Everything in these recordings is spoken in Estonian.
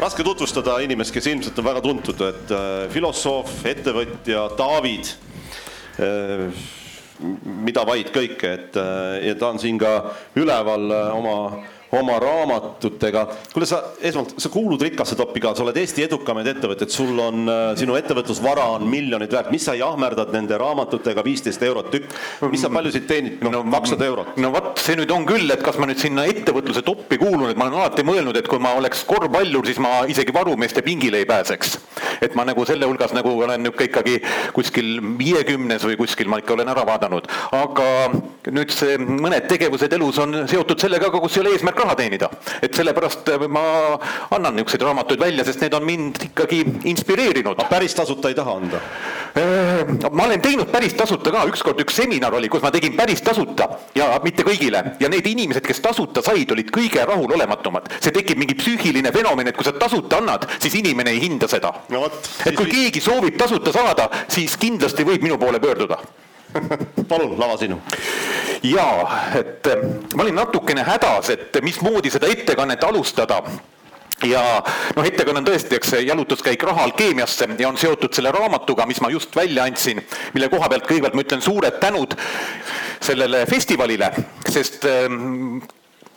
raske tutvustada inimest, kes ilmselt on väga tuntud, et äh, filosoof, ettevõtja, David äh,, mida vaid kõike, et äh, ja ta on siin ka üleval oma oma raamatutega. kuule, sa esmalt, sa kuulud rikkasse toppi ka, sa oled Eesti edukamaid ettevõtteid, sul on, äh, sinu ettevõtlusvara on miljonid väärt, mis sa jahmerdad nende raamatutega, viisteist eurot tükk, mis sa paljusid teenid, noh, kakssada eurot? no vot, see nüüd on küll, et kas ma nüüd sinna ettevõtluse toppi kuulun, et ma olen alati mõelnud, et kui ma oleks korvpallur, siis ma isegi varumeeste pingile ei pääseks. et ma nagu selle hulgas nagu olen niisugune ikkagi kuskil viiekümnes või kuskil ma ikka olen ära vaadanud, aga nüüd see mõned tegevused elus on seotud sellega, kus ei ole eesmärk raha teenida. et sellepärast äh, ma annan niisuguseid raamatuid välja, sest need on mind ikkagi inspireerinud. päris tasuta ei taha anda? Äh, ma olen teinud päris tasuta ka, ükskord üks seminar oli, kus ma tegin päris tasuta ja mitte kõigile ja need inimesed, kes tasuta said, olid kõige rahulolematumad. see tekib mingi psüühiline fenomen, et kui sa tasuta annad, siis inimene ei hinda seda no. et kui keegi soovib tasuta saada, siis kindlasti võib minu poole pöörduda palun, lava sinu. jaa, et eh, ma olin natukene hädas, et mismoodi seda ettekannet alustada ja noh, ettekanne on tõesti, eks see jalutuskäik raha alkeemiasse ja on seotud selle raamatuga, mis ma just välja andsin, mille koha pealt kõigepealt ma ütlen suured tänud sellele festivalile, sest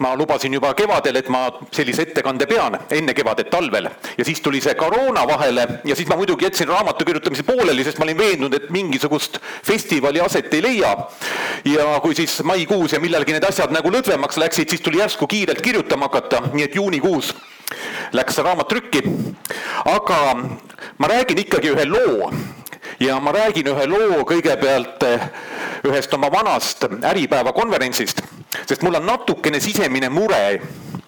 ma lubasin juba kevadel, et ma sellise ettekande pean enne kevadet talvel. Ja siis tuli see koroona vahele. Ja siis ma muidugi jätsin raamatu kirjutamise pooleli, sest ma olin veendunud, et mingisugust festivali aset ei leia. ja kui siis maikuus ja millalgi need asjad nagu lõdvemaks läksid, siis tuli järsku kiirelt kirjutama hakata, nii et juunikuus läks see raamat trükki. aga ma räägin ikkagi ühe loo. Ja ma räägin ühe loo kõigepealt ühest oma vanast Äripäeva konverentsist sest mul on natukene sisemine mure.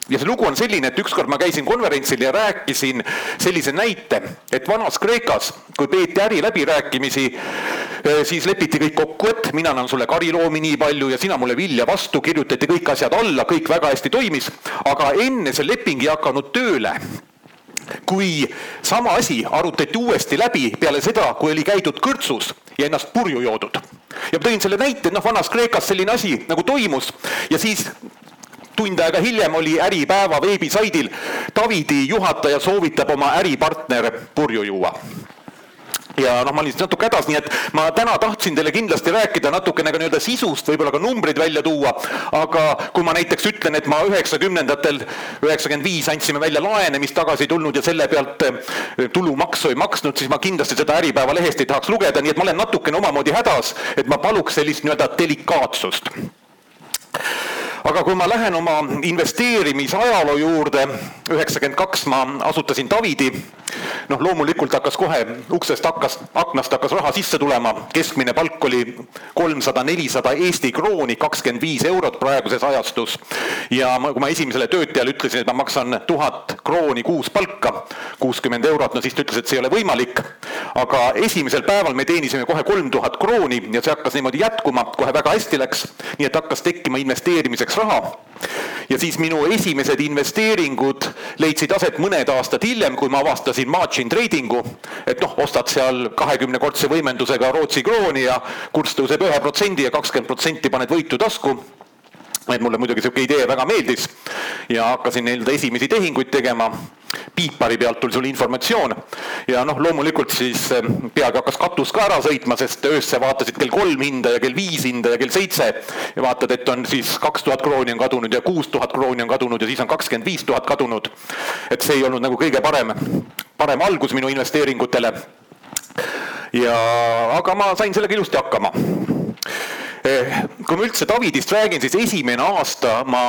Ja see lugu on selline, et ükskord ma käisin konverentsil ja rääkisin sellise näite, et vanas Kreekas, kui peeti äriläbirääkimisi, eh, siis lepiti kõik kokku, et mina annan sulle kariloomi nii palju ja sina mulle vilja vastu, kirjutati kõik asjad alla, kõik väga hästi toimis, aga enne see leping ei hakanud tööle. Kui sama asi arutati uuesti läbi peale seda, kui oli käidud kõrtsus ja ennast purju joodud. Ja tõin selle näite, noh, vanas Kreekas selline asi nagu toimus. Ja siis tund aega hiljem oli Äripäeva veebisaidil Davidi juhataja soovitab oma äripartner purju juua ja noh, ma olin siis natuke hädas, nii et ma täna tahtsin teile kindlasti rääkida natukene ka nii-öelda sisust, võib-olla ka numbrid välja tuua, aga kui ma näiteks ütlen, et ma üheksakümnendatel, üheksakümmend viis andsime välja laene, mis tagasi ei tulnud ja selle pealt eh, tulumaksu ei maksnud, siis ma kindlasti seda Äripäeva lehest ei tahaks lugeda, nii et ma olen natukene omamoodi hädas, et ma paluks sellist nii-öelda delikaatsust aga kui ma lähen oma investeerimisajaloo juurde, üheksakümmend kaks ma asutasin Davidi, noh, loomulikult hakkas kohe uksest hakkas, aknast hakkas raha sisse tulema, keskmine palk oli kolmsada, nelisada Eesti krooni, kakskümmend viis eurot praeguses ajastus. ja ma, kui ma esimesele töötajale ütlesin, et ma maksan tuhat krooni kuus palka, kuuskümmend eurot, no siis ta ütles, et see ei ole võimalik. aga esimesel päeval me teenisime kohe kolm tuhat krooni ja see hakkas niimoodi jätkuma, kohe väga hästi läks, nii et hakkas tekkima investeerimiseks läks raha ja siis minu esimesed investeeringud leidsid aset mõned aastad hiljem, kui ma avastasin margin trading'u, et noh, ostad seal kahekümnekordse võimendusega Rootsi krooni ja kurss tõuseb ühe protsendi ja kakskümmend protsenti paned võitu tasku et mulle muidugi sihuke idee väga meeldis ja hakkasin nii-öelda esimesi tehinguid tegema. piipari pealt tuli sulle informatsioon ja noh, loomulikult siis eh, peagi hakkas katus ka ära sõitma, sest öösse vaatasid kell kolm hinda ja kell viis hinda ja kell seitse. ja vaatad, et on siis kaks tuhat krooni on kadunud ja kuus tuhat krooni on kadunud ja siis on kakskümmend viis tuhat kadunud. et see ei olnud nagu kõige parem, parem algus minu investeeringutele. ja, aga ma sain sellega ilusti hakkama kui ma üldse Davidist räägin, siis esimene aasta ma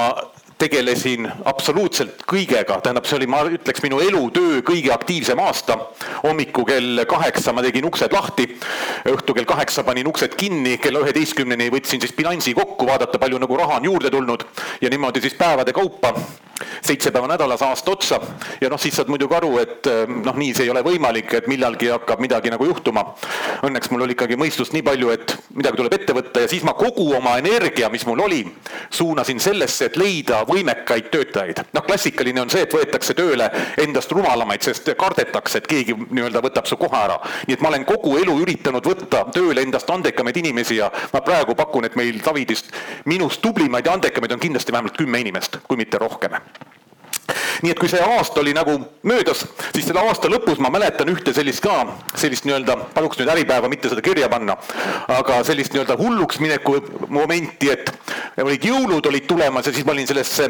tegelesin absoluutselt kõigega, tähendab, see oli, ma ütleks, minu elutöö kõige aktiivsem aasta. hommiku kell kaheksa ma tegin uksed lahti, õhtu kell kaheksa panin uksed kinni, kella üheteistkümneni võtsin siis bilansi kokku, vaadata, palju nagu raha on juurde tulnud. Ja niimoodi siis päevade kaupa seitse päeva nädalas aasta otsa. Ja noh, siis saad muidugi aru, et eh, noh, nii see ei ole võimalik, et millalgi hakkab midagi nagu juhtuma. Õnneks mul oli ikkagi mõistust nii palju, et midagi tuleb ette võtta ja siis ma kogu oma energia, mis mul oli, suunasin sellesse, et leida võimekaid töötajaid. noh, klassikaline on see, et võetakse tööle endast rumalamaid, sest kardetakse, et keegi nii-öelda võtab su koha ära. nii et ma olen kogu elu üritanud võtta tööle endast andekamaid inimesi ja ma praegu pakun, et meil Davidist minust tublimaid ja andekamaid on kindlasti vähemalt kümme inimest, kui mitte rohkem nii et kui see aasta oli nagu möödas, siis selle aasta lõpus ma mäletan ühte sellist ka, sellist nii-öelda, paluks nüüd Äripäeva mitte seda kirja panna, aga sellist nii-öelda hulluks mineku momenti, et olid jõulud olid tulemas ja siis ma olin sellesse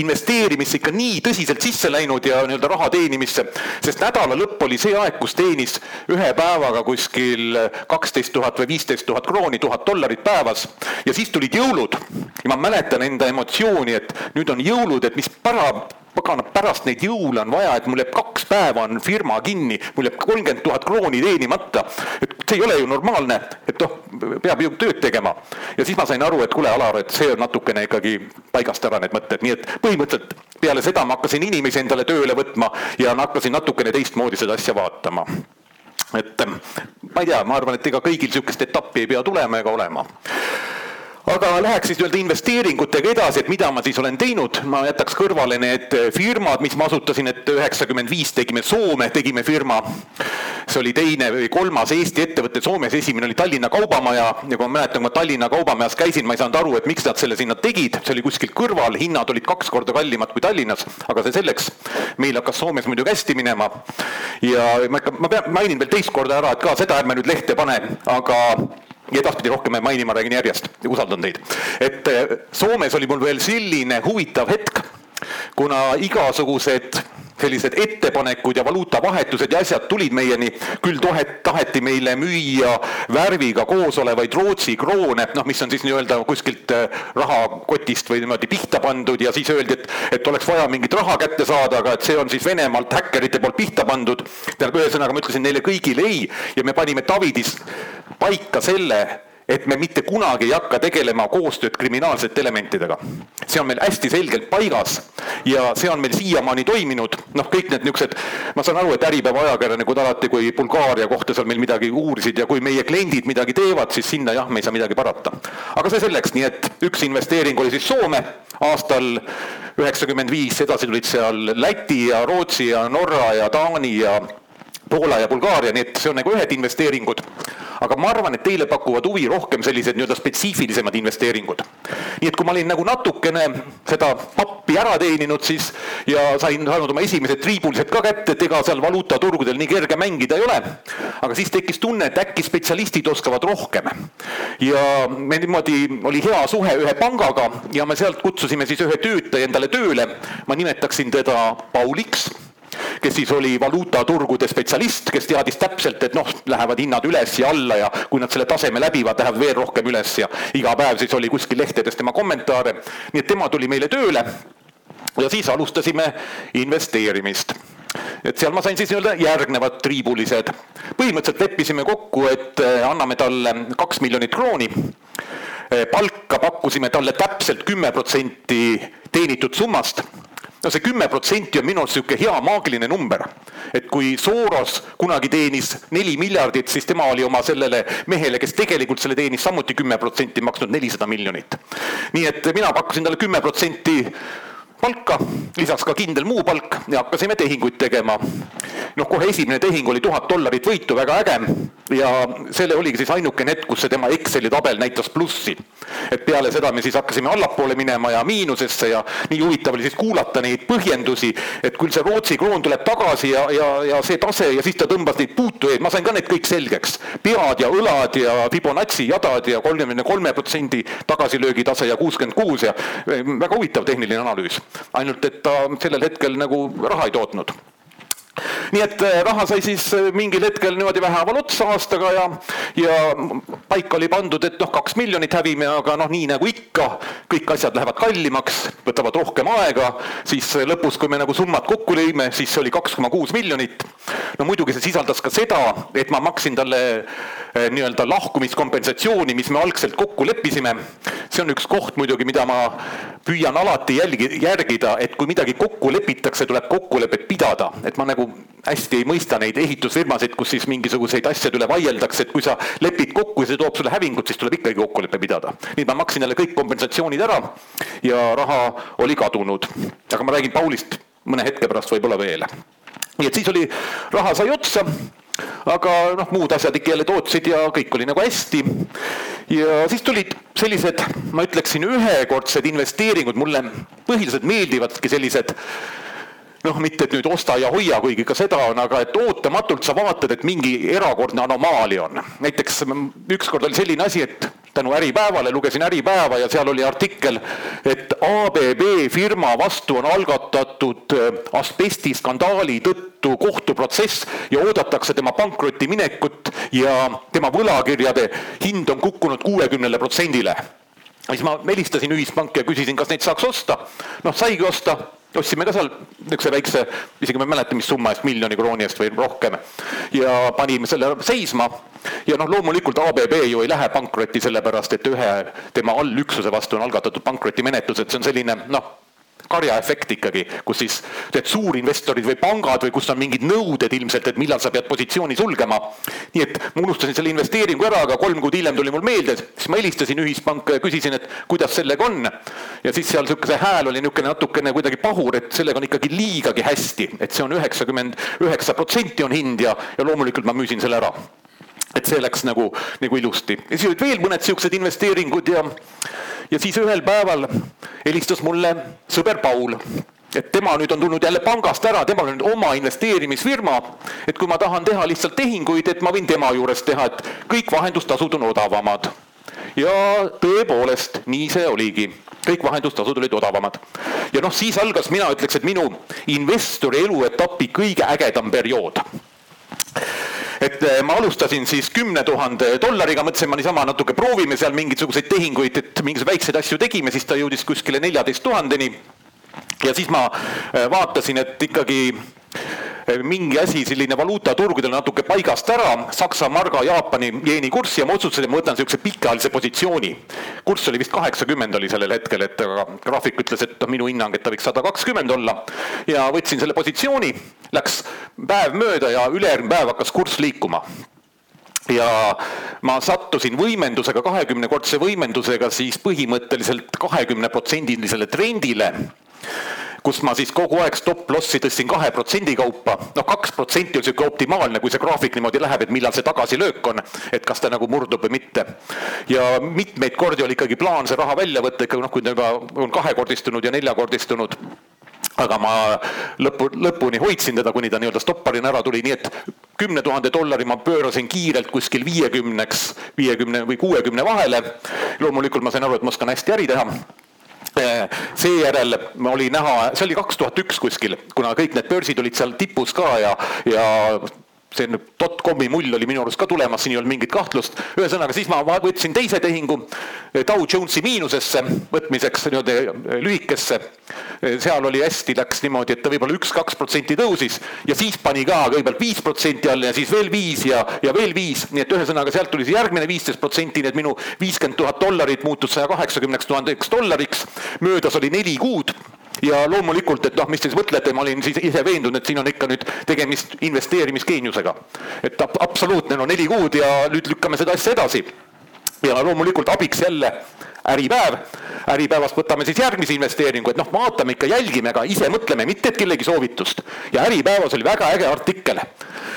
investeerimisse ikka nii tõsiselt sisse läinud ja nii-öelda raha teenimisse, sest nädala lõpp oli see aeg, kus teenis ühe päevaga kuskil kaksteist tuhat või viisteist tuhat krooni, tuhat dollarit päevas. Ja siis tulid jõulud. Ja ma mäletan enda emotsiooni, et nüüd on jõulud, et mis para pagana, pärast neid jõule on vaja, et mul jääb kaks päeva on firma kinni, mul jääb kolmkümmend tuhat krooni teenimata. et see ei ole ju normaalne, et noh, peab ju tööd tegema. ja siis ma sain aru, et kuule, Alar, et see on natukene ikkagi paigast ära, need mõtted, nii et põhimõtteliselt peale seda ma hakkasin inimesi endale tööle võtma ja hakkasin natukene teistmoodi seda asja vaatama et ma ei tea, ma arvan, et ega kõigil niisugust etappi ei pea tulema ega olema aga läheks siis nii-öelda investeeringutega edasi, et mida ma siis olen teinud, ma jätaks kõrvale need firmad, mis ma asutasin, et üheksakümmend viis tegime Soome, tegime firma. see oli teine või kolmas Eesti ettevõte Soomes, esimene oli Tallinna Kaubamaja. Ja kui ma mäletan, kui ma Tallinna Kaubamajas käisin, ma ei saanud aru, et miks nad selle sinna tegid, see oli kuskil kõrval, hinnad olid kaks korda kallimad kui Tallinnas, aga see selleks. meil hakkas Soomes muidugi hästi minema. Ja ma ikka, ma pean, mainin veel teist korda ära, et ka seda ärme nüüd lehte pane, aga ja edaspidi rohkem ei maini, ma räägin järjest, usaldan teid. et eh, Soomes oli mul veel selline huvitav hetk, kuna igasugused sellised ettepanekud ja valuutavahetused ja asjad tulid meieni, küll tohet, taheti meile müüa värviga koos olevaid Rootsi kroone, noh, mis on siis nii-öelda kuskilt eh, rahakotist või niimoodi pihta pandud ja siis öeldi, et, et oleks vaja mingit raha kätte saada, aga et see on siis Venemaalt häkkerite poolt pihta pandud. tähendab, ühesõnaga ma ütlesin neile kõigile ei ja me panime Davidis paika selle, et me mitte kunagi ei hakka tegelema koostööd kriminaalsete elementidega. see on meil hästi selgelt paigas ja see on meil siiamaani toiminud, noh, kõik need niisugused, ma saan aru, et Äripäeva ajakirjanikud alati, kui Bulgaaria kohta seal meil midagi uurisid ja kui meie kliendid midagi teevad, siis sinna jah, me ei saa midagi parata. aga see selleks, nii et üks investeering oli siis Soome aastal üheksakümmend viis, edasi tulid seal Läti ja Rootsi ja Norra ja Taani ja Poola ja Bulgaaria, nii et see on nagu ühed investeeringud. Aga ma arvan, et teile pakuvad huvi rohkem sellised nii-öelda spetsiifilisemad investeeringud. nii et kui ma olin nagu natukene seda pappi ära teeninud, siis ja sain saanud oma esimesed triibulised ka kätte, et ega seal valuutaturgudel nii kerge mängida ei ole. aga siis tekkis tunne, et äkki spetsialistid oskavad rohkem. ja me niimoodi, oli hea suhe ühe pangaga ja me sealt kutsusime siis ühe töötaja endale tööle. ma nimetaksin teda Pauliks kes siis oli valuutaturgude spetsialist, kes teadis täpselt, et noh, lähevad hinnad üles ja alla ja kui nad selle taseme läbivad, lähevad veel rohkem üles ja iga päev siis oli kuskil lehtedes tema kommentaare. nii et tema tuli meile tööle ja siis alustasime investeerimist et seal ma sain siis nii-öelda järgnevad triibulised. põhimõtteliselt leppisime kokku, et eh, anname talle kaks miljonit krooni. Eh, palka pakkusime talle täpselt kümme protsenti teenitud summast no see kümme protsenti on minu arust niisugune hea maagiline number. et kui Soros kunagi teenis neli miljardit, siis tema oli oma sellele mehele, kes tegelikult selle teenis, samuti kümme protsenti maksnud nelisada miljonit. nii et mina pakkusin talle kümme protsenti palka, lisaks ka kindel muu palk ja hakkasime tehinguid tegema. noh, kohe esimene tehing oli tuhat dollarit võitu, väga äge ja selle oligi siis ainukene hetk, kus see tema Exceli tabel näitas plussi. et peale seda me siis hakkasime allapoole minema ja miinusesse ja nii huvitav oli siis kuulata neid põhjendusi, et küll see Rootsi kroon tuleb tagasi ja, ja, ja see tase ja siis ta tõmbas neid puutujaid, ma sain ka need kõik selgeks. pead ja õlad ja Fibonacci jadad ja kolmekümne kolme protsendi tagasilöögi tase ja kuuskümmend kuus ja väga huvitav tehniline analüüs ainult et ta sellel hetkel nagu raha ei tootnud nii et äh, raha sai siis äh, mingil hetkel niimoodi vähehaaval otsa aastaga ja, ja paika oli pandud, et noh, kaks miljonit hävime, aga noh, nii nagu ikka, kõik asjad lähevad kallimaks, võtavad rohkem aega, siis lõpus, kui me nagu summad kokku lõime, siis see oli kaks koma kuus miljonit. no muidugi see sisaldas ka seda, et ma maksin talle äh, nii-öelda lahkumiskompensatsiooni, mis me algselt kokku leppisime. see on üks koht muidugi, mida ma püüan alati jälgi, järgida, et kui midagi kokku lepitakse, tuleb kokkulepet pidada, et ma nagu nagu hästi ei mõista neid ehitusfirmasid, kus siis mingisuguseid asjade üle vaieldakse, et kui sa lepid kokku ja see toob sulle hävingut, siis tuleb ikkagi kokkulepe pidada. nii et ma maksin jälle kõik kompensatsioonid ära ja raha oli kadunud. aga ma räägin Paulist mõne hetke pärast võib-olla veel. nii et siis oli, raha sai otsa aga noh, muud asjad ikka jälle tootsid ja kõik oli nagu hästi. ja siis tulid sellised, ma ütleksin, ühekordsed investeeringud, mulle põhiliselt meeldivadki sellised noh, mitte et nüüd osta ja hoia, kuigi ka seda on, aga et ootamatult sa vaatad, et mingi erakordne anomaalia on. näiteks ükskord oli selline asi, et tänu Äripäevale lugesin Äripäeva ja seal oli artikkel, et ABB firma vastu on algatatud äh, asbestiskandaali tõttu kohtuprotsess ja oodatakse tema pankrotti minekut ja tema võlakirjade hind on kukkunud kuuekümnele protsendile siis ma helistasin ühispanka ja küsisin, kas neid saaks osta. noh, saigi osta, ostsime ka seal niisuguse väikse, isegi ma ei mäleta, mis summa eest, miljoni krooni eest või rohkem. ja panime selle seisma ja noh, loomulikult ABB ju ei lähe pankrotti sellepärast, et ühe tema allüksuse vastu on algatatud pankrotimenetlused, see on selline noh karjaefekt ikkagi, kus siis tead suurinvestorid või pangad või kus on mingid nõuded ilmselt, et millal sa pead positsiooni sulgema. nii et ma unustasin selle investeeringu ära, aga kolm kuud hiljem tuli mul meelde, siis ma helistasin ühispanka ja küsisin, et kuidas sellega on. ja siis seal niisugune hääl oli niisugune natukene kuidagi pahur, et sellega on ikkagi liigagi hästi, et see on üheksakümmend üheksa protsenti on hind ja, ja loomulikult ma müüsin selle ära et see läks nagu, nagu ilusti. ja siis olid veel mõned niisugused investeeringud ja, ja siis ühel päeval helistas mulle sõber Paul et tema nüüd on tulnud jälle pangast ära, temal on nüüd oma investeerimisfirma, et kui ma tahan teha lihtsalt tehinguid, et ma võin tema juures teha, et kõik vahendustasud on odavamad. ja tõepoolest, nii see oligi, kõik vahendustasud olid odavamad. ja noh, siis algas, mina ütleks, et minu investori eluetapi kõige ägedam periood et eh, ma alustasin siis kümne tuhande dollariga, mõtlesin, ma niisama natuke proovime seal mingisuguseid tehinguid, et mingisuguseid väikseid asju tegime, siis ta jõudis kuskile neljateist tuhandeni. ja siis ma eh, vaatasin, et ikkagi mingi asi, selline valuutaturgudel natuke paigast ära, Saksa marga, Jaapani jeeni kurssi ja ma otsustasin, et ma võtan niisuguse pikaajalise positsiooni. kurss oli vist kaheksakümmend oli sellel hetkel, et graafik ütles, et minu hinnang, et ta võiks sada kakskümmend olla. ja võtsin selle positsiooni, läks päev mööda ja ülejärgmine päev hakkas kurss liikuma ja ma sattusin võimendusega, kahekümnekordse võimendusega siis põhimõtteliselt kahekümneprotsendilisele trendile kus ma siis kogu aeg stop-loss'i tõstsin kahe protsendi kaupa. noh, kaks protsenti on niisugune optimaalne, kui see graafik niimoodi läheb, et millal see tagasilöök on, et kas ta nagu murdub või mitte. ja mitmeid kordi oli ikkagi plaan see raha välja võtta ikkagi noh, kui ta juba on kahekordistunud ja neljakordistunud aga ma lõpu, lõpuni hoidsin teda, kuni ta nii-öelda stopparina ära tuli, nii et kümne tuhande dollari ma pöörasin kiirelt kuskil viiekümneks, viiekümne või kuuekümne vahele. loomulikult ma sain aru, et ma oskan hästi äri teha seejärel oli näha, see oli kaks tuhat üks kuskil, kuna kõik need börsid olid seal tipus ka ja, ja see dotcomi mull oli minu arust ka tulemas, siin ei olnud mingit kahtlust. ühesõnaga, siis ma võtsin teise tehingu Dow Jonesi miinusesse võtmiseks nii-öelda lühikesse. seal oli hästi, läks niimoodi, et ta võib-olla üks-kaks protsenti tõusis ja siis pani ka kõigepealt viis protsenti alla ja siis veel viis ja, ja veel viis, nii et ühesõnaga sealt tuli see järgmine viisteist protsenti, nii et minu viiskümmend tuhat dollarit muutus saja kaheksakümneks tuhandeks dollariks. möödas oli neli kuud ja loomulikult, et noh, mis te siis mõtlete, ma olin siis ise veendunud, et siin on ikka nüüd tegemist investeerimisgeeniusega. et absoluutne, no neli kuud ja nüüd lükkame seda asja edasi. ja loomulikult abiks jälle Äripäev, Äripäevast võtame siis järgmise investeeringu, et noh, vaatame ikka, jälgime, aga ise mõtleme, mitte et kellegi soovitust. ja Äripäevas oli väga äge artikkel,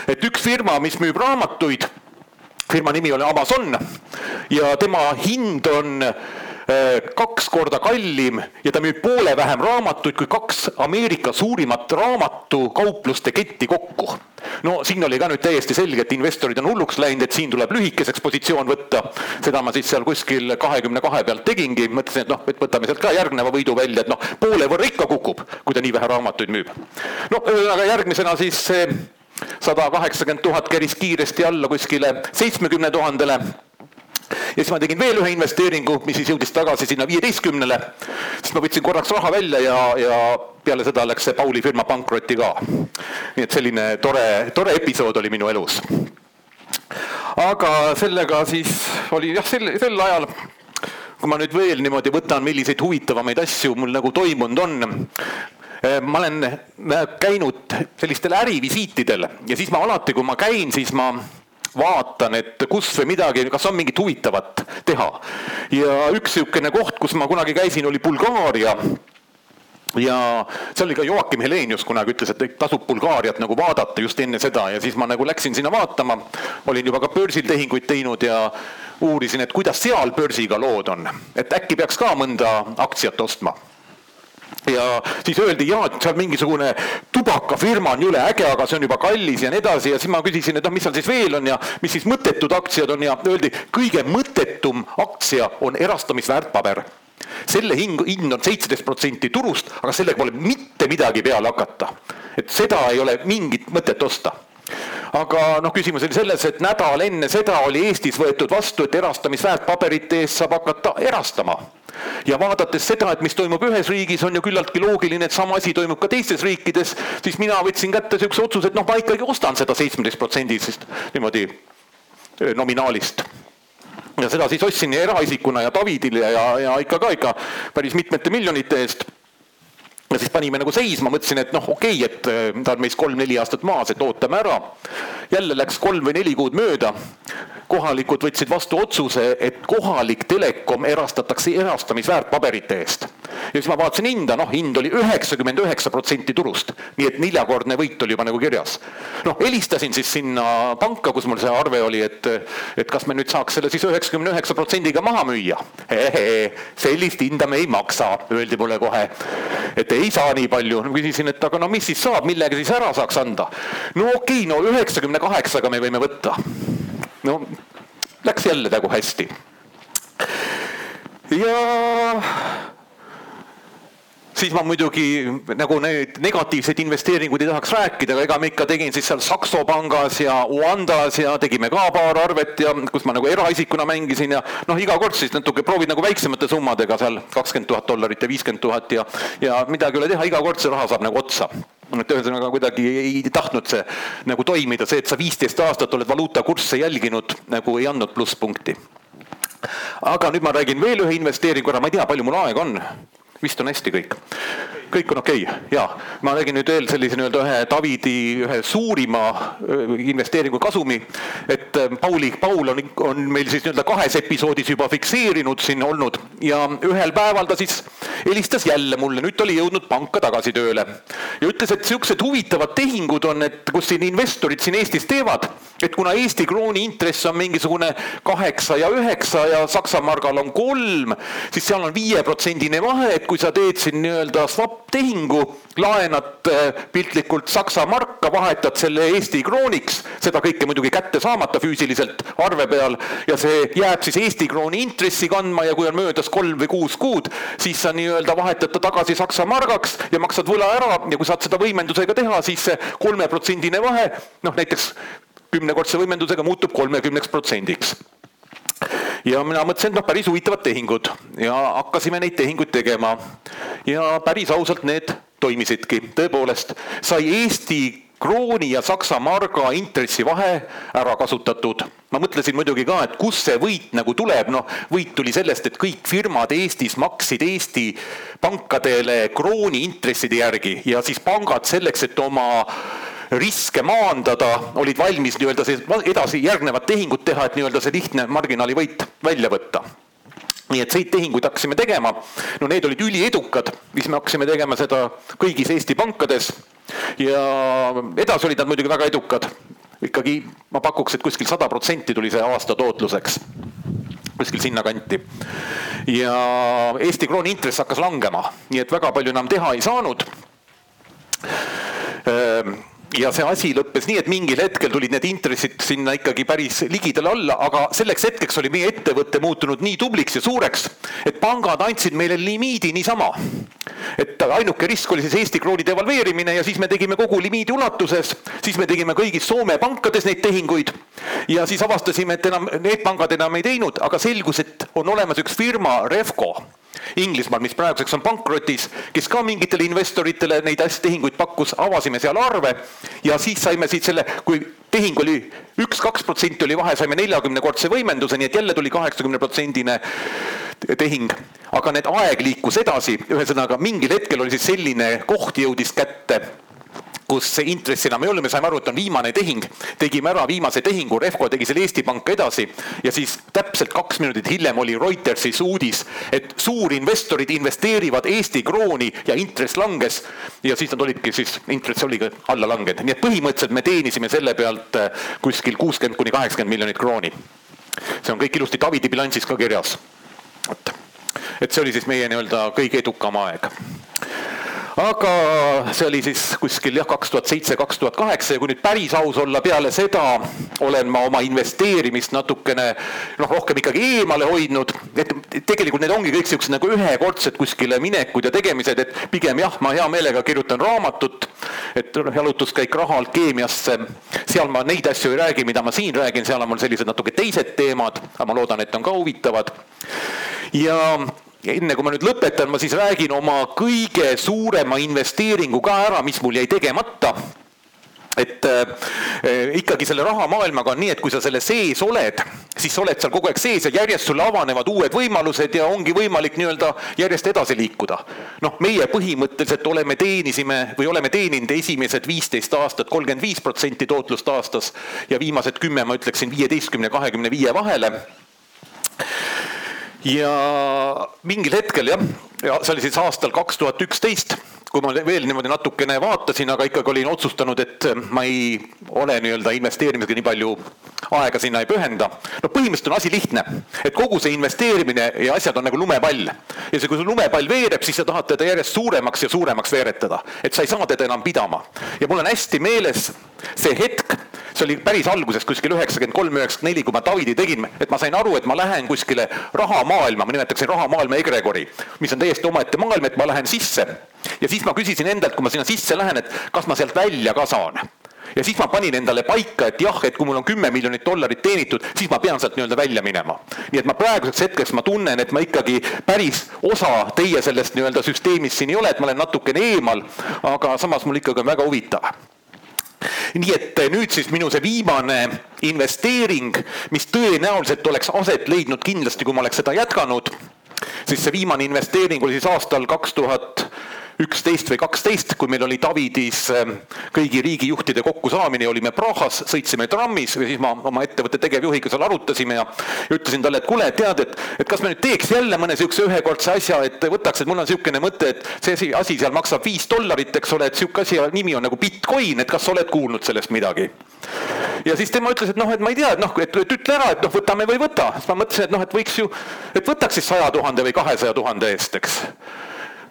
et üks firma, mis müüb raamatuid, firma nimi oli Amazon ja tema hind on kaks korda kallim ja ta müüb poole vähem raamatuid kui kaks Ameerika suurimat raamatukaupluste ketti kokku. no siin oli ka nüüd täiesti selge, et investorid on hulluks läinud, et siin tuleb lühikeseks positsioon võtta. seda ma siis seal kuskil kahekümne kahe pealt tegingi, mõtlesin, et noh, et võtame sealt ka järgneva võidu välja, et noh, poole võrra ikka kukub, kui ta nii vähe raamatuid müüb. no ühesõnaga järgmisena siis see sada kaheksakümmend tuhat keris kiiresti alla kuskile seitsmekümne tuhandele ja siis ma tegin veel ühe investeeringu, mis siis jõudis tagasi sinna viieteistkümnele. siis ma võtsin korraks raha välja ja, ja peale seda läks see Pauli firma pankrotti ka. nii et selline tore, tore episood oli minu elus. aga sellega siis oli jah, sel, sel ajal kui ma nüüd veel niimoodi võtan, milliseid huvitavamaid asju mul nagu toimunud on, eh, ma olen käinud sellistel ärivisiitidel ja siis ma alati, kui ma käin, siis ma vaatan, et kus või midagi, kas on mingit huvitavat teha. ja üks niisugune koht, kus ma kunagi käisin, oli Bulgaaria ja seal oli ka Joakim Helenius kunagi ütles, et tasub Bulgaariat nagu vaadata just enne seda ja siis ma nagu läksin sinna vaatama. olin juba ka börsil tehinguid teinud ja uurisin, et kuidas seal börsiga lood on, et äkki peaks ka mõnda aktsiat ostma ja siis öeldi ja, et seal mingisugune tubakafirma on jõle äge, aga see on juba kallis ja nii edasi. Ja siis ma küsisin, et noh, mis seal siis veel on ja mis siis mõttetud aktsiad on? Ja öeldi, kõige mõttetum aktsia on erastamisväärtpaber selle hing, hind on seitseteist protsenti turust, aga sellega pole mitte midagi peale hakata. et seda ei ole mingit mõtet osta aga noh, küsimus oli selles, et nädal enne seda oli Eestis võetud vastu, et erastamisväärtpaberite eest saab hakata erastama. Ja vaadates seda, et mis toimub ühes riigis, on ju küllaltki loogiline, et sama asi toimub ka teistes riikides, siis mina võtsin kätte niisuguse otsuse, et noh, ma ikkagi ostan seda seitsmeteist protsendisest niimoodi nominaalist. Ja seda siis ostsin nii eraisikuna ja Davidile ja, ja ikka ka ikka päris mitmete miljonite eest ja siis panime nagu seisma, mõtlesin, et noh, okei okay,, et ta on meist kolm-neli aastat maas, et ootame ära. jälle läks kolm või neli kuud mööda kohalikud võtsid vastu otsuse, et kohalik telekom erastatakse erastamisväärtpaberite eest. ja siis ma vaatasin hinda, noh, hind oli üheksakümmend üheksa protsenti turust, nii et neljakordne võit oli juba nagu kirjas. noh, helistasin siis sinna panka, kus mul see arve oli, et, et kas me nüüd saaks selle siis üheksakümne üheksa protsendiga maha müüa. sellist hinda me ei maksa, öeldi mulle kohe, et ei saa nii palju. küsisin, et aga no mis siis saab, millega siis ära saaks anda? no okei okay,, no üheksakümne kaheksaga me võime võtta no läks jälle nagu hästi. ja siis ma muidugi nagu need negatiivseid investeeringuid ei tahaks rääkida, aga ega ma ikka tegin siis seal Saxo pangas ja Uandas ja tegime ka paar arvet ja kus ma nagu eraisikuna mängisin ja noh, iga kord siis natuke proovid nagu väiksemate summadega seal kakskümmend tuhat dollarit ja viiskümmend tuhat ja, ja midagi ei ole teha, iga kord see raha saab nagu otsa et ühesõnaga kuidagi ei tahtnud see nagu toimida, see, et sa viisteist aastat oled valuutakursse jälginud, nagu ei andnud plusspunkti. aga nüüd ma räägin veel ühe investeeringu ära, ma ei tea, palju mul aega on vist on hästi kõik. Kõik on okei okay., jaa. ma räägin nüüd veel sellise nii-öelda ühe Davidi ühe suurima investeeringu kasumi, et Pauli, Paul on, on meil siis nii-öelda kahes episoodis juba fikseerinud siin olnud ja ühel päeval ta siis helistas jälle mulle, nüüd ta oli jõudnud panka tagasi tööle ja ütles, et siuksed huvitavad tehingud on, et kus siin investorid siin Eestis teevad, et kuna Eesti krooni intress on mingisugune kaheksa ja üheksa ja Saksa margal on kolm, siis seal on viieprotsendine vahe, et kui sa teed siin nii-öelda swap tehingu, laenad äh, piltlikult Saksa marka, vahetad selle Eesti krooniks, seda kõike muidugi kätte saamata füüsiliselt arve peal. Ja see jääb siis Eesti krooni intressi kandma ja kui on möödas kolm või kuus kuud, siis sa nii-öelda vahetad ta tagasi Saksa margaks ja maksad võla ära. Ja kui saad seda võimendusega teha, siis see kolmeprotsendine vahe, noh näiteks kümnekordse võimendusega muutub kolmekümneks protsendiks ja mina mõtlesin, et noh, päris huvitavad tehingud ja hakkasime neid tehinguid tegema. ja päris ausalt need toimisidki, tõepoolest sai Eesti krooni ja Saksa marga intressivahe ära kasutatud. ma mõtlesin muidugi ka, et kust see võit nagu tuleb, noh, võit tuli sellest, et kõik firmad Eestis maksid Eesti pankadele krooni intresside järgi ja siis pangad selleks, et oma riske maandada, olid valmis nii-öelda edasi järgnevat tehingut teha, et nii-öelda see lihtne marginaalivõit välja võtta nii et neid tehinguid hakkasime tegema, no need olid üliedukad, siis me hakkasime tegema seda kõigis Eesti pankades ja edasi olid nad muidugi väga edukad. ikkagi ma pakuks, et kuskil sada protsenti tuli see aasta tootluseks, kuskil sinnakanti. ja Eesti krooni intress hakkas langema, nii et väga palju enam teha ei saanud ja see asi lõppes nii, et mingil hetkel tulid need intressid sinna ikkagi päris ligidale alla, aga selleks hetkeks oli meie ettevõte muutunud nii tubliks ja suureks, et pangad andsid meile limiidi niisama. et ainuke risk oli siis Eesti krooni devalveerimine ja siis me tegime kogu limiidi ulatuses, siis me tegime kõigis Soome pankades neid tehinguid ja siis avastasime, et enam need pangad enam ei teinud, aga selgus, et on olemas üks firma, Revco Inglismaal, mis praeguseks on pankrotis, kes ka mingitele investoritele neid asju, tehinguid pakkus, avasime seal arve ja siis saime siit selle, kui tehing oli üks-kaks protsenti oli vahe, saime neljakümnekordse võimenduse, nii et jälle tuli kaheksakümne protsendine tehing. aga need aeg liikus edasi, ühesõnaga mingil hetkel oli siis selline koht jõudis kätte kus intressi enam ei olnud, me saime aru, et on viimane tehing, tegime ära viimase tehingu, Refco tegi selle Eesti Panka edasi. Ja siis täpselt kaks minutit hiljem oli Reutersis uudis, et suurinvestorid investeerivad Eesti krooni ja intress langes. Ja siis nad olidki siis, intress oligi alla langenud, nii et põhimõtteliselt me teenisime selle pealt äh, kuskil kuuskümmend kuni kaheksakümmend miljonit krooni. see on kõik ilusti Davidi bilansis ka kirjas. vot, et see oli siis meie nii-öelda kõige edukam aeg aga see oli siis kuskil jah, kaks tuhat seitse, kaks tuhat kaheksa ja kui nüüd päris aus olla, peale seda olen ma oma investeerimist natukene noh, rohkem ikkagi eemale hoidnud, et tegelikult need ongi kõik siuksed nagu ühekordsed kuskile minekud ja tegemised, et pigem jah, ma hea meelega kirjutan raamatut, et jalutuskäik raha alkeemiasse, seal ma neid asju ei räägi, mida ma siin räägin, seal on mul sellised natuke teised teemad, aga ma loodan, et on ka huvitavad. ja ja enne kui ma nüüd lõpetan, ma siis räägin oma kõige suurema investeeringu ka ära, mis mul jäi tegemata et äh, ikkagi selle rahamaailmaga on nii, et kui sa selle sees oled, siis sa oled seal kogu aeg sees ja järjest sulle avanevad uued võimalused ja ongi võimalik nii-öelda järjest edasi liikuda. noh, meie põhimõtteliselt oleme, teenisime või oleme teeninud esimesed viisteist aastat kolmkümmend viis protsenti tootlust aastas ja viimased kümme, ma ütleksin viieteistkümne, kahekümne viie vahele ja mingil hetkel jah, ja see oli siis aastal kaks tuhat üksteist, kui ma veel niimoodi natukene vaatasin, aga ikkagi olin otsustanud, et ma ei ole nii-öelda investeerimisega nii palju aega sinna ei pühenda. no põhimõtteliselt on asi lihtne, et kogu see investeerimine ja asjad on nagu lumepall. ja see, kui see lumepall veereb, siis sa tahad teda järjest suuremaks ja suuremaks veeretada, et sa ei saa teda enam pidama. ja mul on hästi meeles see hetk, see oli päris alguses kuskil üheksakümmend kolm, üheksakümmend neli, kui ma Davidi tegin, et ma sain aru, et ma lähen kuskile rahamaailma, ma nimetaksin rahamaailma egregori, mis on täiesti omaette maailm, et ma lähen sisse. Ja siis ma küsisin endalt, kui ma sinna sisse lähen, et kas ma sealt välja ka saan ja siis ma panin endale paika, et jah, et kui mul on kümme miljonit dollarit teenitud, siis ma pean sealt nii-öelda välja minema. nii et ma praeguseks hetkeks ma tunnen, et ma ikkagi päris osa teie sellest nii-öelda süsteemist siin ei ole, et ma olen natukene eemal, aga samas mul ikkagi on väga huvitav nii et eh, nüüd siis minu see viimane investeering, mis tõenäoliselt oleks aset leidnud kindlasti, kui ma oleks seda jätkanud, siis see viimane investeering oli siis aastal kaks tuhat üksteist või kaksteist, kui meil oli Davidis ähm, kõigi riigijuhtide kokkusaamine, olime Prahas, sõitsime trammis ja siis ma oma ettevõtte tegevjuhiga seal arutasime ja, ja ütlesin talle, et kuule, tead, et, et kas me nüüd teeks jälle mõne niisuguse ühekordse asja, et võtaks, et mul on niisugune mõte, et see asi seal maksab viis dollarit, eks ole, et niisugune asi, nimi on nagu Bitcoin, et kas sa oled kuulnud sellest midagi? ja siis tema ütles, et noh, et ma ei tea, et noh, et ütle ära, et noh, võtame või ei võta. siis ma mõtlesin, et noh, et võiks ju, et võtaks siis saja tuhande või kahesaja tuhande eest, eks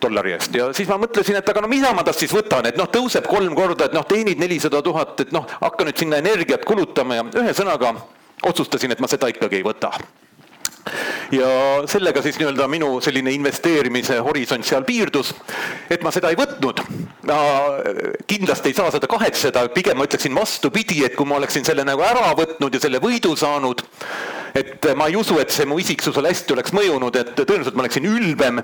dollari eest ja siis ma mõtlesin, et aga no mida ma tast siis võtan, et noh, tõuseb kolm korda, et noh, teenid nelisada tuhat, et noh, hakka nüüd sinna energiat kulutama ja ühesõnaga otsustasin, et ma seda ikkagi ei võta ja sellega siis nii-öelda minu selline investeerimise horisont seal piirdus, et ma seda ei võtnud. ma kindlasti ei saa seda kahetseda, pigem ma ütleksin vastupidi, et kui ma oleksin selle nagu ära võtnud ja selle võidu saanud, et ma ei usu, et see mu isiksusele hästi oleks mõjunud, et tõenäoliselt ma oleksin ülbem,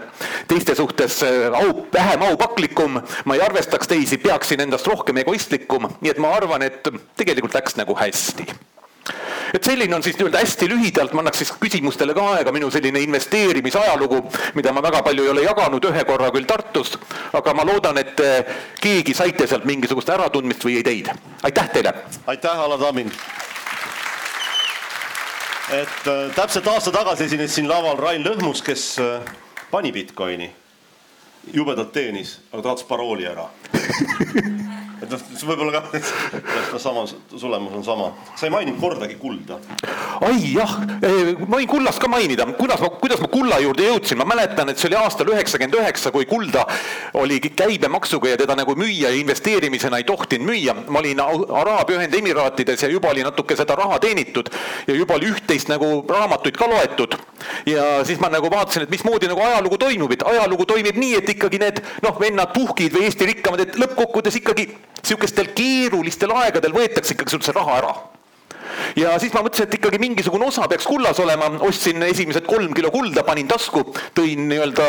teiste suhtes äh, au, vähem aupaklikum, ma ei arvestaks teisi, peaksin endast rohkem egoistlikum, nii et ma arvan, et tegelikult läks nagu hästi et selline on siis nii-öelda hästi lühidalt, ma annaks siis küsimustele ka aega, minu selline investeerimisajalugu, mida ma väga palju ei ole jaganud, ühe korra küll Tartus, aga ma loodan, et äh, keegi saite sealt mingisugust äratundmist või ei teid. aitäh teile! aitäh, Alar Tamin! Et äh, täpselt aasta tagasi esines siin laval Rain Lõhmus, kes äh, pani Bitcoini, jubedalt teenis, aga tahtis parooli ära et noh, võib-olla ka sama, tulemus on sama. sa ei maininud kordagi kulda. ai jah, ma võin kullast ka mainida, kuidas ma, kuidas ma kulla juurde jõudsin, ma mäletan, et see oli aastal üheksakümmend üheksa, kui kulda oli käibemaksuga ja teda nagu müüa ja investeerimisena ei tohtinud müüa. ma olin Araabia Ühendemiraatides ja juba oli natuke seda raha teenitud ja juba oli üht-teist nagu raamatuid ka loetud. Ja siis ma nagu vaatasin, et mismoodi nagu ajalugu toimub, et ajalugu toimib nii, et ikkagi need noh, vennad puhkid või Eesti rikkamad, et lõppkokkuvõttes ikkagi sihukestel keerulistel aegadel võetakse ikkagi sult see raha ära ja siis ma mõtlesin, et ikkagi mingisugune osa peaks kullas olema, ostsin esimesed kolm kilo kulda, panin tasku, tõin nii-öelda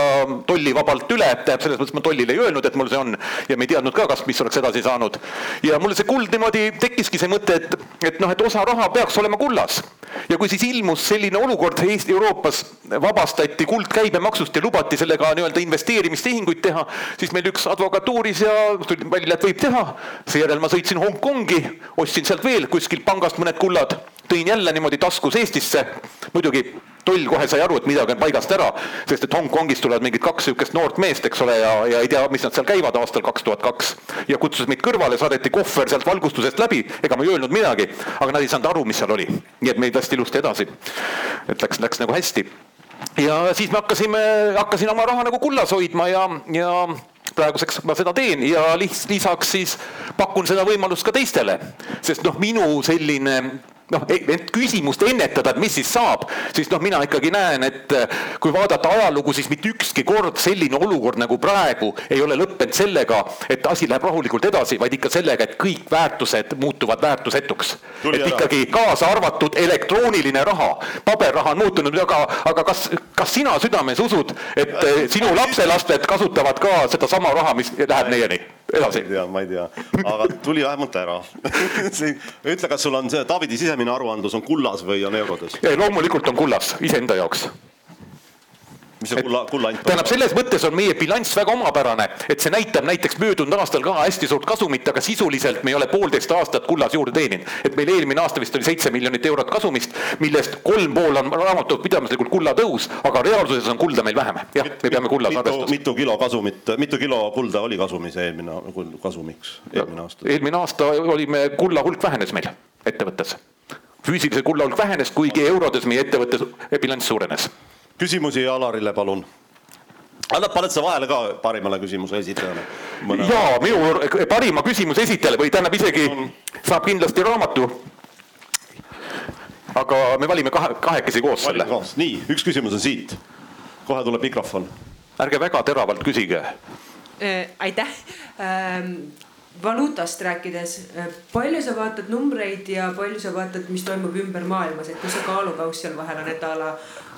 tollivabalt üle, tähendab selles mõttes ma tollile ei öelnud, et mul see on ja me ei teadnud ka, kas, mis oleks edasi saanud. ja mul see kuld niimoodi tekkiski see mõte, et, et noh, et osa raha peaks olema kullas. ja kui siis ilmus selline olukord Eesti Euroopas, vabastati kuld käibemaksust ja lubati sellega nii-öelda investeerimistehinguid teha, siis meil üks advokatuuris ja tuli välja, et võib teha. seejärel ma sõitsin Hongkongi, ostsin sealt veel kuskilt pangast mõned kullad kullad tõin jälle niimoodi taskus Eestisse. muidugi toll kohe sai aru, et midagi on paigast ära, sest et Hongkongist tulevad mingid kaks niisugust noort meest, eks ole, ja, ja ei tea, mis nad seal käivad aastal kaks tuhat kaks. ja kutsus meid kõrvale, saadeti kohver sealt valgustusest läbi, ega ma ei öelnud midagi, aga nad ei saanud aru, mis seal oli. nii et meid lasti ilusti edasi. et läks, läks nagu hästi. ja siis me hakkasime, hakkasin oma raha nagu kullas hoidma ja, ja praeguseks ma seda teen ja lisaks siis pakun seda võimalust ka teistele, sest noh, minu selline noh, et küsimust ennetada, et mis siis saab, siis noh, mina ikkagi näen, et äh, kui vaadata ajalugu, siis mitte ükski kord selline olukord nagu praegu ei ole lõppenud sellega, et asi läheb rahulikult edasi, vaid ikka sellega, et kõik väärtused muutuvad väärtusetuks. et ikkagi kaasa arvatud elektrooniline raha, paberraha on muutunud, aga, aga kas, kas sina südames usud, et äh, sinu lapselapsed kasutavad ka sedasama raha, mis läheb neieni? edasi. ma ei tea, ma ei tea, aga tuli vähemalt ära ütle, kas sul on see Taavidi sisemine aruandlus on kullas või on eurodes? loomulikult on kullas, iseenda jaoks mis see kulla, kullant on? tähendab, selles mõttes on meie bilanss väga omapärane, et see näitab näiteks möödunud aastal ka hästi suurt kasumit, aga sisuliselt me ei ole poolteist aastat kullas juurde teeninud. et meil eelmine aasta vist oli seitse miljonit eurot kasumist, millest kolm pool on raamatupidamislikult kulla tõus, aga reaalsuses on kulda meil vähem. jah, me peame kullas arvestama. mitu kilo kasumit, mitu kilo kulda oli kasumis eelmine, kasumiks eelmine aasta? eelmine aasta olime, kulla hulk vähenes meil ettevõttes füüsilise kulla hulk vähenes, kuigi eurodes meie ettevõtte bilanss suurenes küsimusi Alarile, palun. annad, paned sa vahele ka parimale küsimuse esitajale? ja minu parima küsimuse esitajale või tähendab isegi saab kindlasti raamatu. aga me valime kahe, kahekesi koos selle. nii, üks küsimus on siit. kohe tuleb mikrofon. ärge väga teravalt küsige äh,. aitäh ähm valuutast rääkides, äh, palju sa vaatad numbreid ja palju sa vaatad, mis toimub ümber maailmas, et kus see kaalukauss seal vahel on, et a la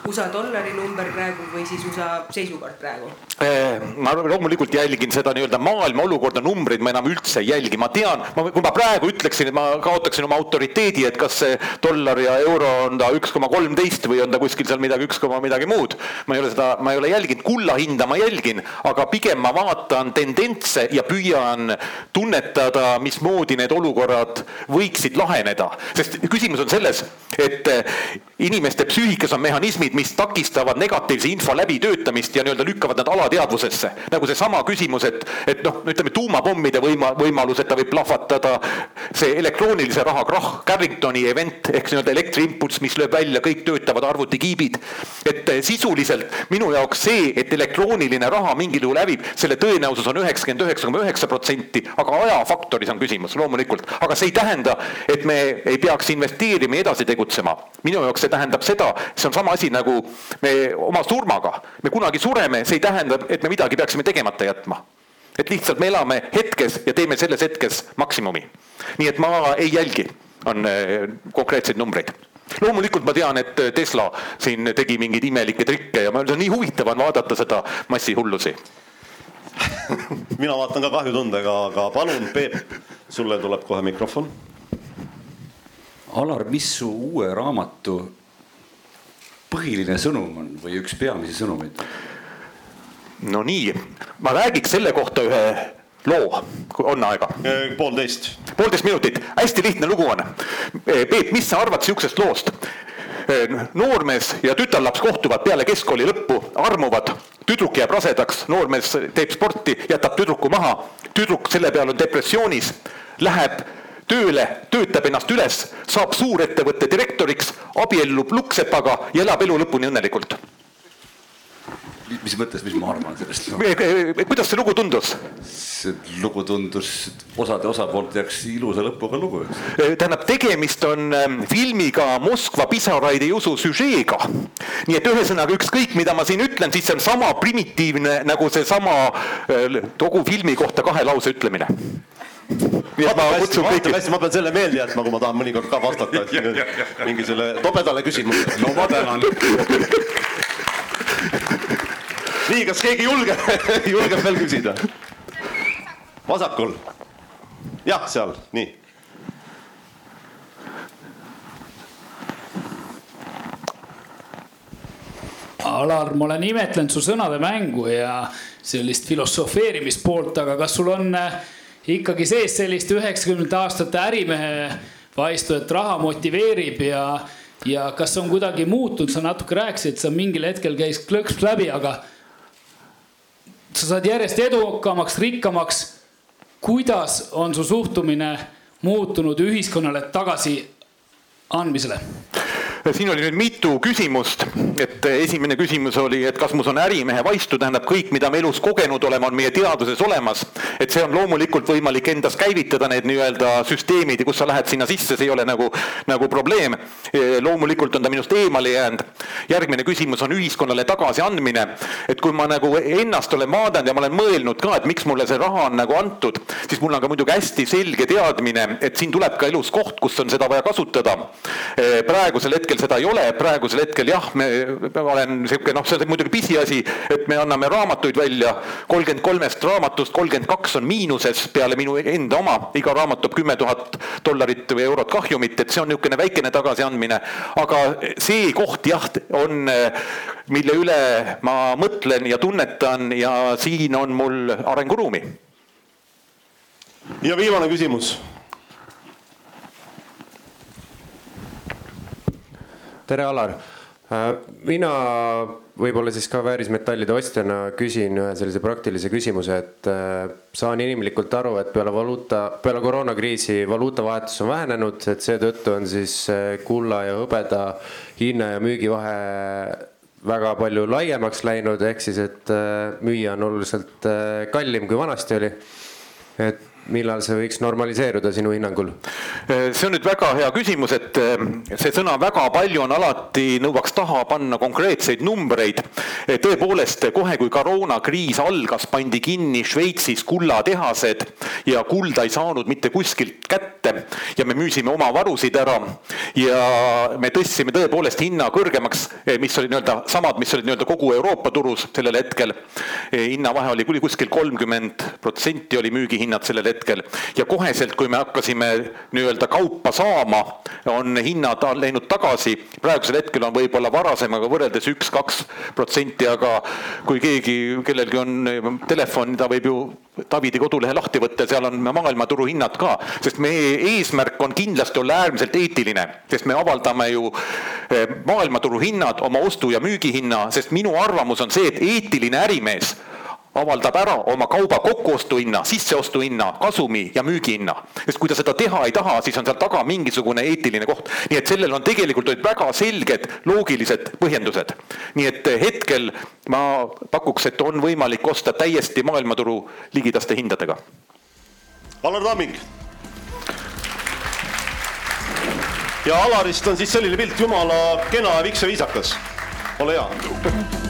USA dollari number praegu või siis USA seisukord praegu? Eh, ma loomulikult jälgin seda nii-öelda maailma olukorda, numbreid ma enam üldse ei jälgi, ma tean, ma, kui ma praegu ütleksin, et ma kaotaksin oma autoriteedi, et kas see dollar ja euro on ta üks koma kolmteist või on ta kuskil seal midagi, üks koma midagi muud. ma ei ole seda, ma ei ole jälginud, kulla hinda ma jälgin, aga pigem ma vaatan tendentse ja püüan tunnetada, mismoodi need olukorrad võiksid laheneda, sest küsimus on selles, et inimeste psüühikas on mehhanismid, mis takistavad negatiivse info läbitöötamist ja nii-öelda lükkavad nad alateadvusesse. nagu seesama küsimus, et, et noh, ütleme tuumapommide võima-, võimalus, et ta võib plahvatada, see elektroonilise raha krahh, Carringtoni event ehk nii-öelda elektriimpulss, mis lööb välja kõik töötavad arvutikiibid. et eh, sisuliselt minu jaoks see, et elektrooniline raha mingil juhul hävib, selle tõenäosus on üheksakümmend üheksa koma üheksa protsenti, aga ajafaktoris on küsimus loomulikult, aga see ei tähenda, et me ei peaks investeerima ja edasi tegutsema. Minu jaoks see tähendab seda, see on sama asi nagu me oma surmaga, me kunagi sureme, see ei tähenda, et me midagi peaksime tegemata jätma. et lihtsalt me elame hetkes ja teeme selles hetkes maksimumi. nii et ma ei jälgi, on eh, konkreetseid numbreid. Loomulikult ma tean, et Tesla siin tegi mingeid imelikke trikke ja ma, see on nii huvitav on vaadata seda massihullusi. Mina vaatan ka kahjutundega, aga palun, Peep, sulle tuleb kohe mikrofon Alar, mis su uue raamatu põhiline sõnum on või üks peamisi sõnumeid? no nii, ma räägiks selle kohta ühe loo, kui on aega. poolteist. poolteist minutit, hästi lihtne lugu on. Peep, mis sa arvad sihukesest loost? noormees ja tütarlaps kohtuvad peale keskkooli lõppu, armuvad, tüdruk jääb rasedaks, noormees teeb sporti, jätab tüdruku maha, tüdruk selle peale on depressioonis, läheb tööle, töötab ennast üles, saab suurettevõtte direktoriks, abiellub Luksepaga ja elab elu lõpuni õnnelikult. mis mõttes, mis ma arvan sellest no.? kuidas see lugu tundus? see lugu tundus osade osapoolte jaoks ilusa lõpuga lugu, tähendab, tegemist on ähm, filmiga Moskva pisaraid ei usu süžeega. nii et ühesõnaga ükskõik, mida ma siin ütlen, siis see on sama primitiivne nagu seesama kogu filmi kohta kahe lause ütlemine nii et ma kutsun kõiki. hästi, ma pean selle meelde jätma, kui ma tahan mõnikord ka vastata, et mingi selle tobedale küsimusele. no ma tänan nii, kas keegi julgeb, julgeb veel küsida? vasakul. jah, seal, nii. Alar, ma olen imetlenud su sõnade mängu ja sellist filosofeerimispoolt, aga kas sul on äh, ikkagi sees sellist üheksakümnendate aastate ärimehe vaistu, et raha motiveerib ja, ja kas on kuidagi muutunud, sa natuke rääkisid, sa mingil hetkel käis klõks läbi, aga sa saad järjest edukamaks, rikkamaks. kuidas on su suhtumine muutunud ühiskonnale tagasi andmisele? Siin oli nüüd mitu küsimust, et esimene küsimus oli, et kas mus on ärimehe vaistu, tähendab kõik, mida me elus kogenud oleme, on meie teaduses olemas. et see on loomulikult võimalik endas käivitada need nii-öelda süsteemid ja kus sa lähed sinna sisse, see ei ole nagu, nagu probleem. loomulikult on ta minust eemale jäänud. järgmine küsimus on ühiskonnale tagasiandmine, et kui ma nagu ennast olen vaadanud ja ma olen mõelnud ka, et miks mulle see raha on nagu antud, siis mul on ka muidugi hästi selge teadmine, et siin tuleb ka elus koht, kus on seda vaja kasutada. praegusel hetkel hetkel seda ei ole, praegusel hetkel. Jah, me, ma olen niisugune noh, see on muidugi pisiasi, et me anname raamatuid välja, kolmkümmend kolmest raamatust kolmkümmend kaks on miinuses peale minu enda oma, iga raamat toob kümme tuhat dollarit või eurot kahjumit, et see on niisugune väikene tagasiandmine, aga see koht jah, on, mille üle ma mõtlen ja tunnetan ja siin on mul arenguruumi. ja viimane küsimus tere, Alar. Äh, mina võib-olla siis ka väärismetallide ostjana küsin ühe sellise praktilise küsimuse, et äh, saan inimlikult aru, et peale valuuta, peale koroonakriisi valuutavahetus on vähenenud, et seetõttu on siis äh, kulla ja hõbeda hinna ja müügivahe väga palju laiemaks läinud, ehk siis, et müüa on oluliselt kallim, kui vanasti oli. et millal see võiks normaliseeruda sinu hinnangul? see on nüüd väga hea küsimus, et eh, see sõna väga palju on alati, nõuaks taha panna konkreetseid numbreid. Eh, tõepoolest, kohe kui koroonakriis algas, pandi kinni Šveitsis kullatehased ja kulda ei saanud mitte kuskilt kätte ja me müüsime oma varusid ära ja me tõstsime tõepoolest hinna kõrgemaks, mis oli nii-öelda samad, mis olid nii-öelda kogu Euroopa turus sellel hetkel. hinnavahe oli kuskil kolmkümmend protsenti oli müügihinnad sellel hetkel hetkel. Ja koheselt, kui me hakkasime nii-öelda kaupa saama, on hinnad läinud tagasi. praegusel hetkel on võib-olla varasemaga võrreldes üks-kaks protsenti, aga kui keegi, kellelgi on telefon, ta võib ju Davidi kodulehe lahti võtta, seal on maailmaturu hinnad ka, sest meie eesmärk on kindlasti olla äärmiselt eetiline, sest me avaldame ju eh, maailmaturu hinnad, oma ostu- ja müügihinna, sest minu arvamus on see, et eetiline ärimees avaldab ära oma kauba kokkuostuhinna, sisseostuhinna, kasumi ja müügihinna. sest kui ta seda teha ei taha, siis on seal taga mingisugune eetiline koht. nii et sellel on tegelikult olid väga selged loogilised põhjendused. nii et hetkel ma pakuks, et on võimalik osta täiesti maailmaturu ligidaste hindadega. Alar Tamming. ja Alarist on siis selline pilt, jumala kena, vikse, viisakas. ole hea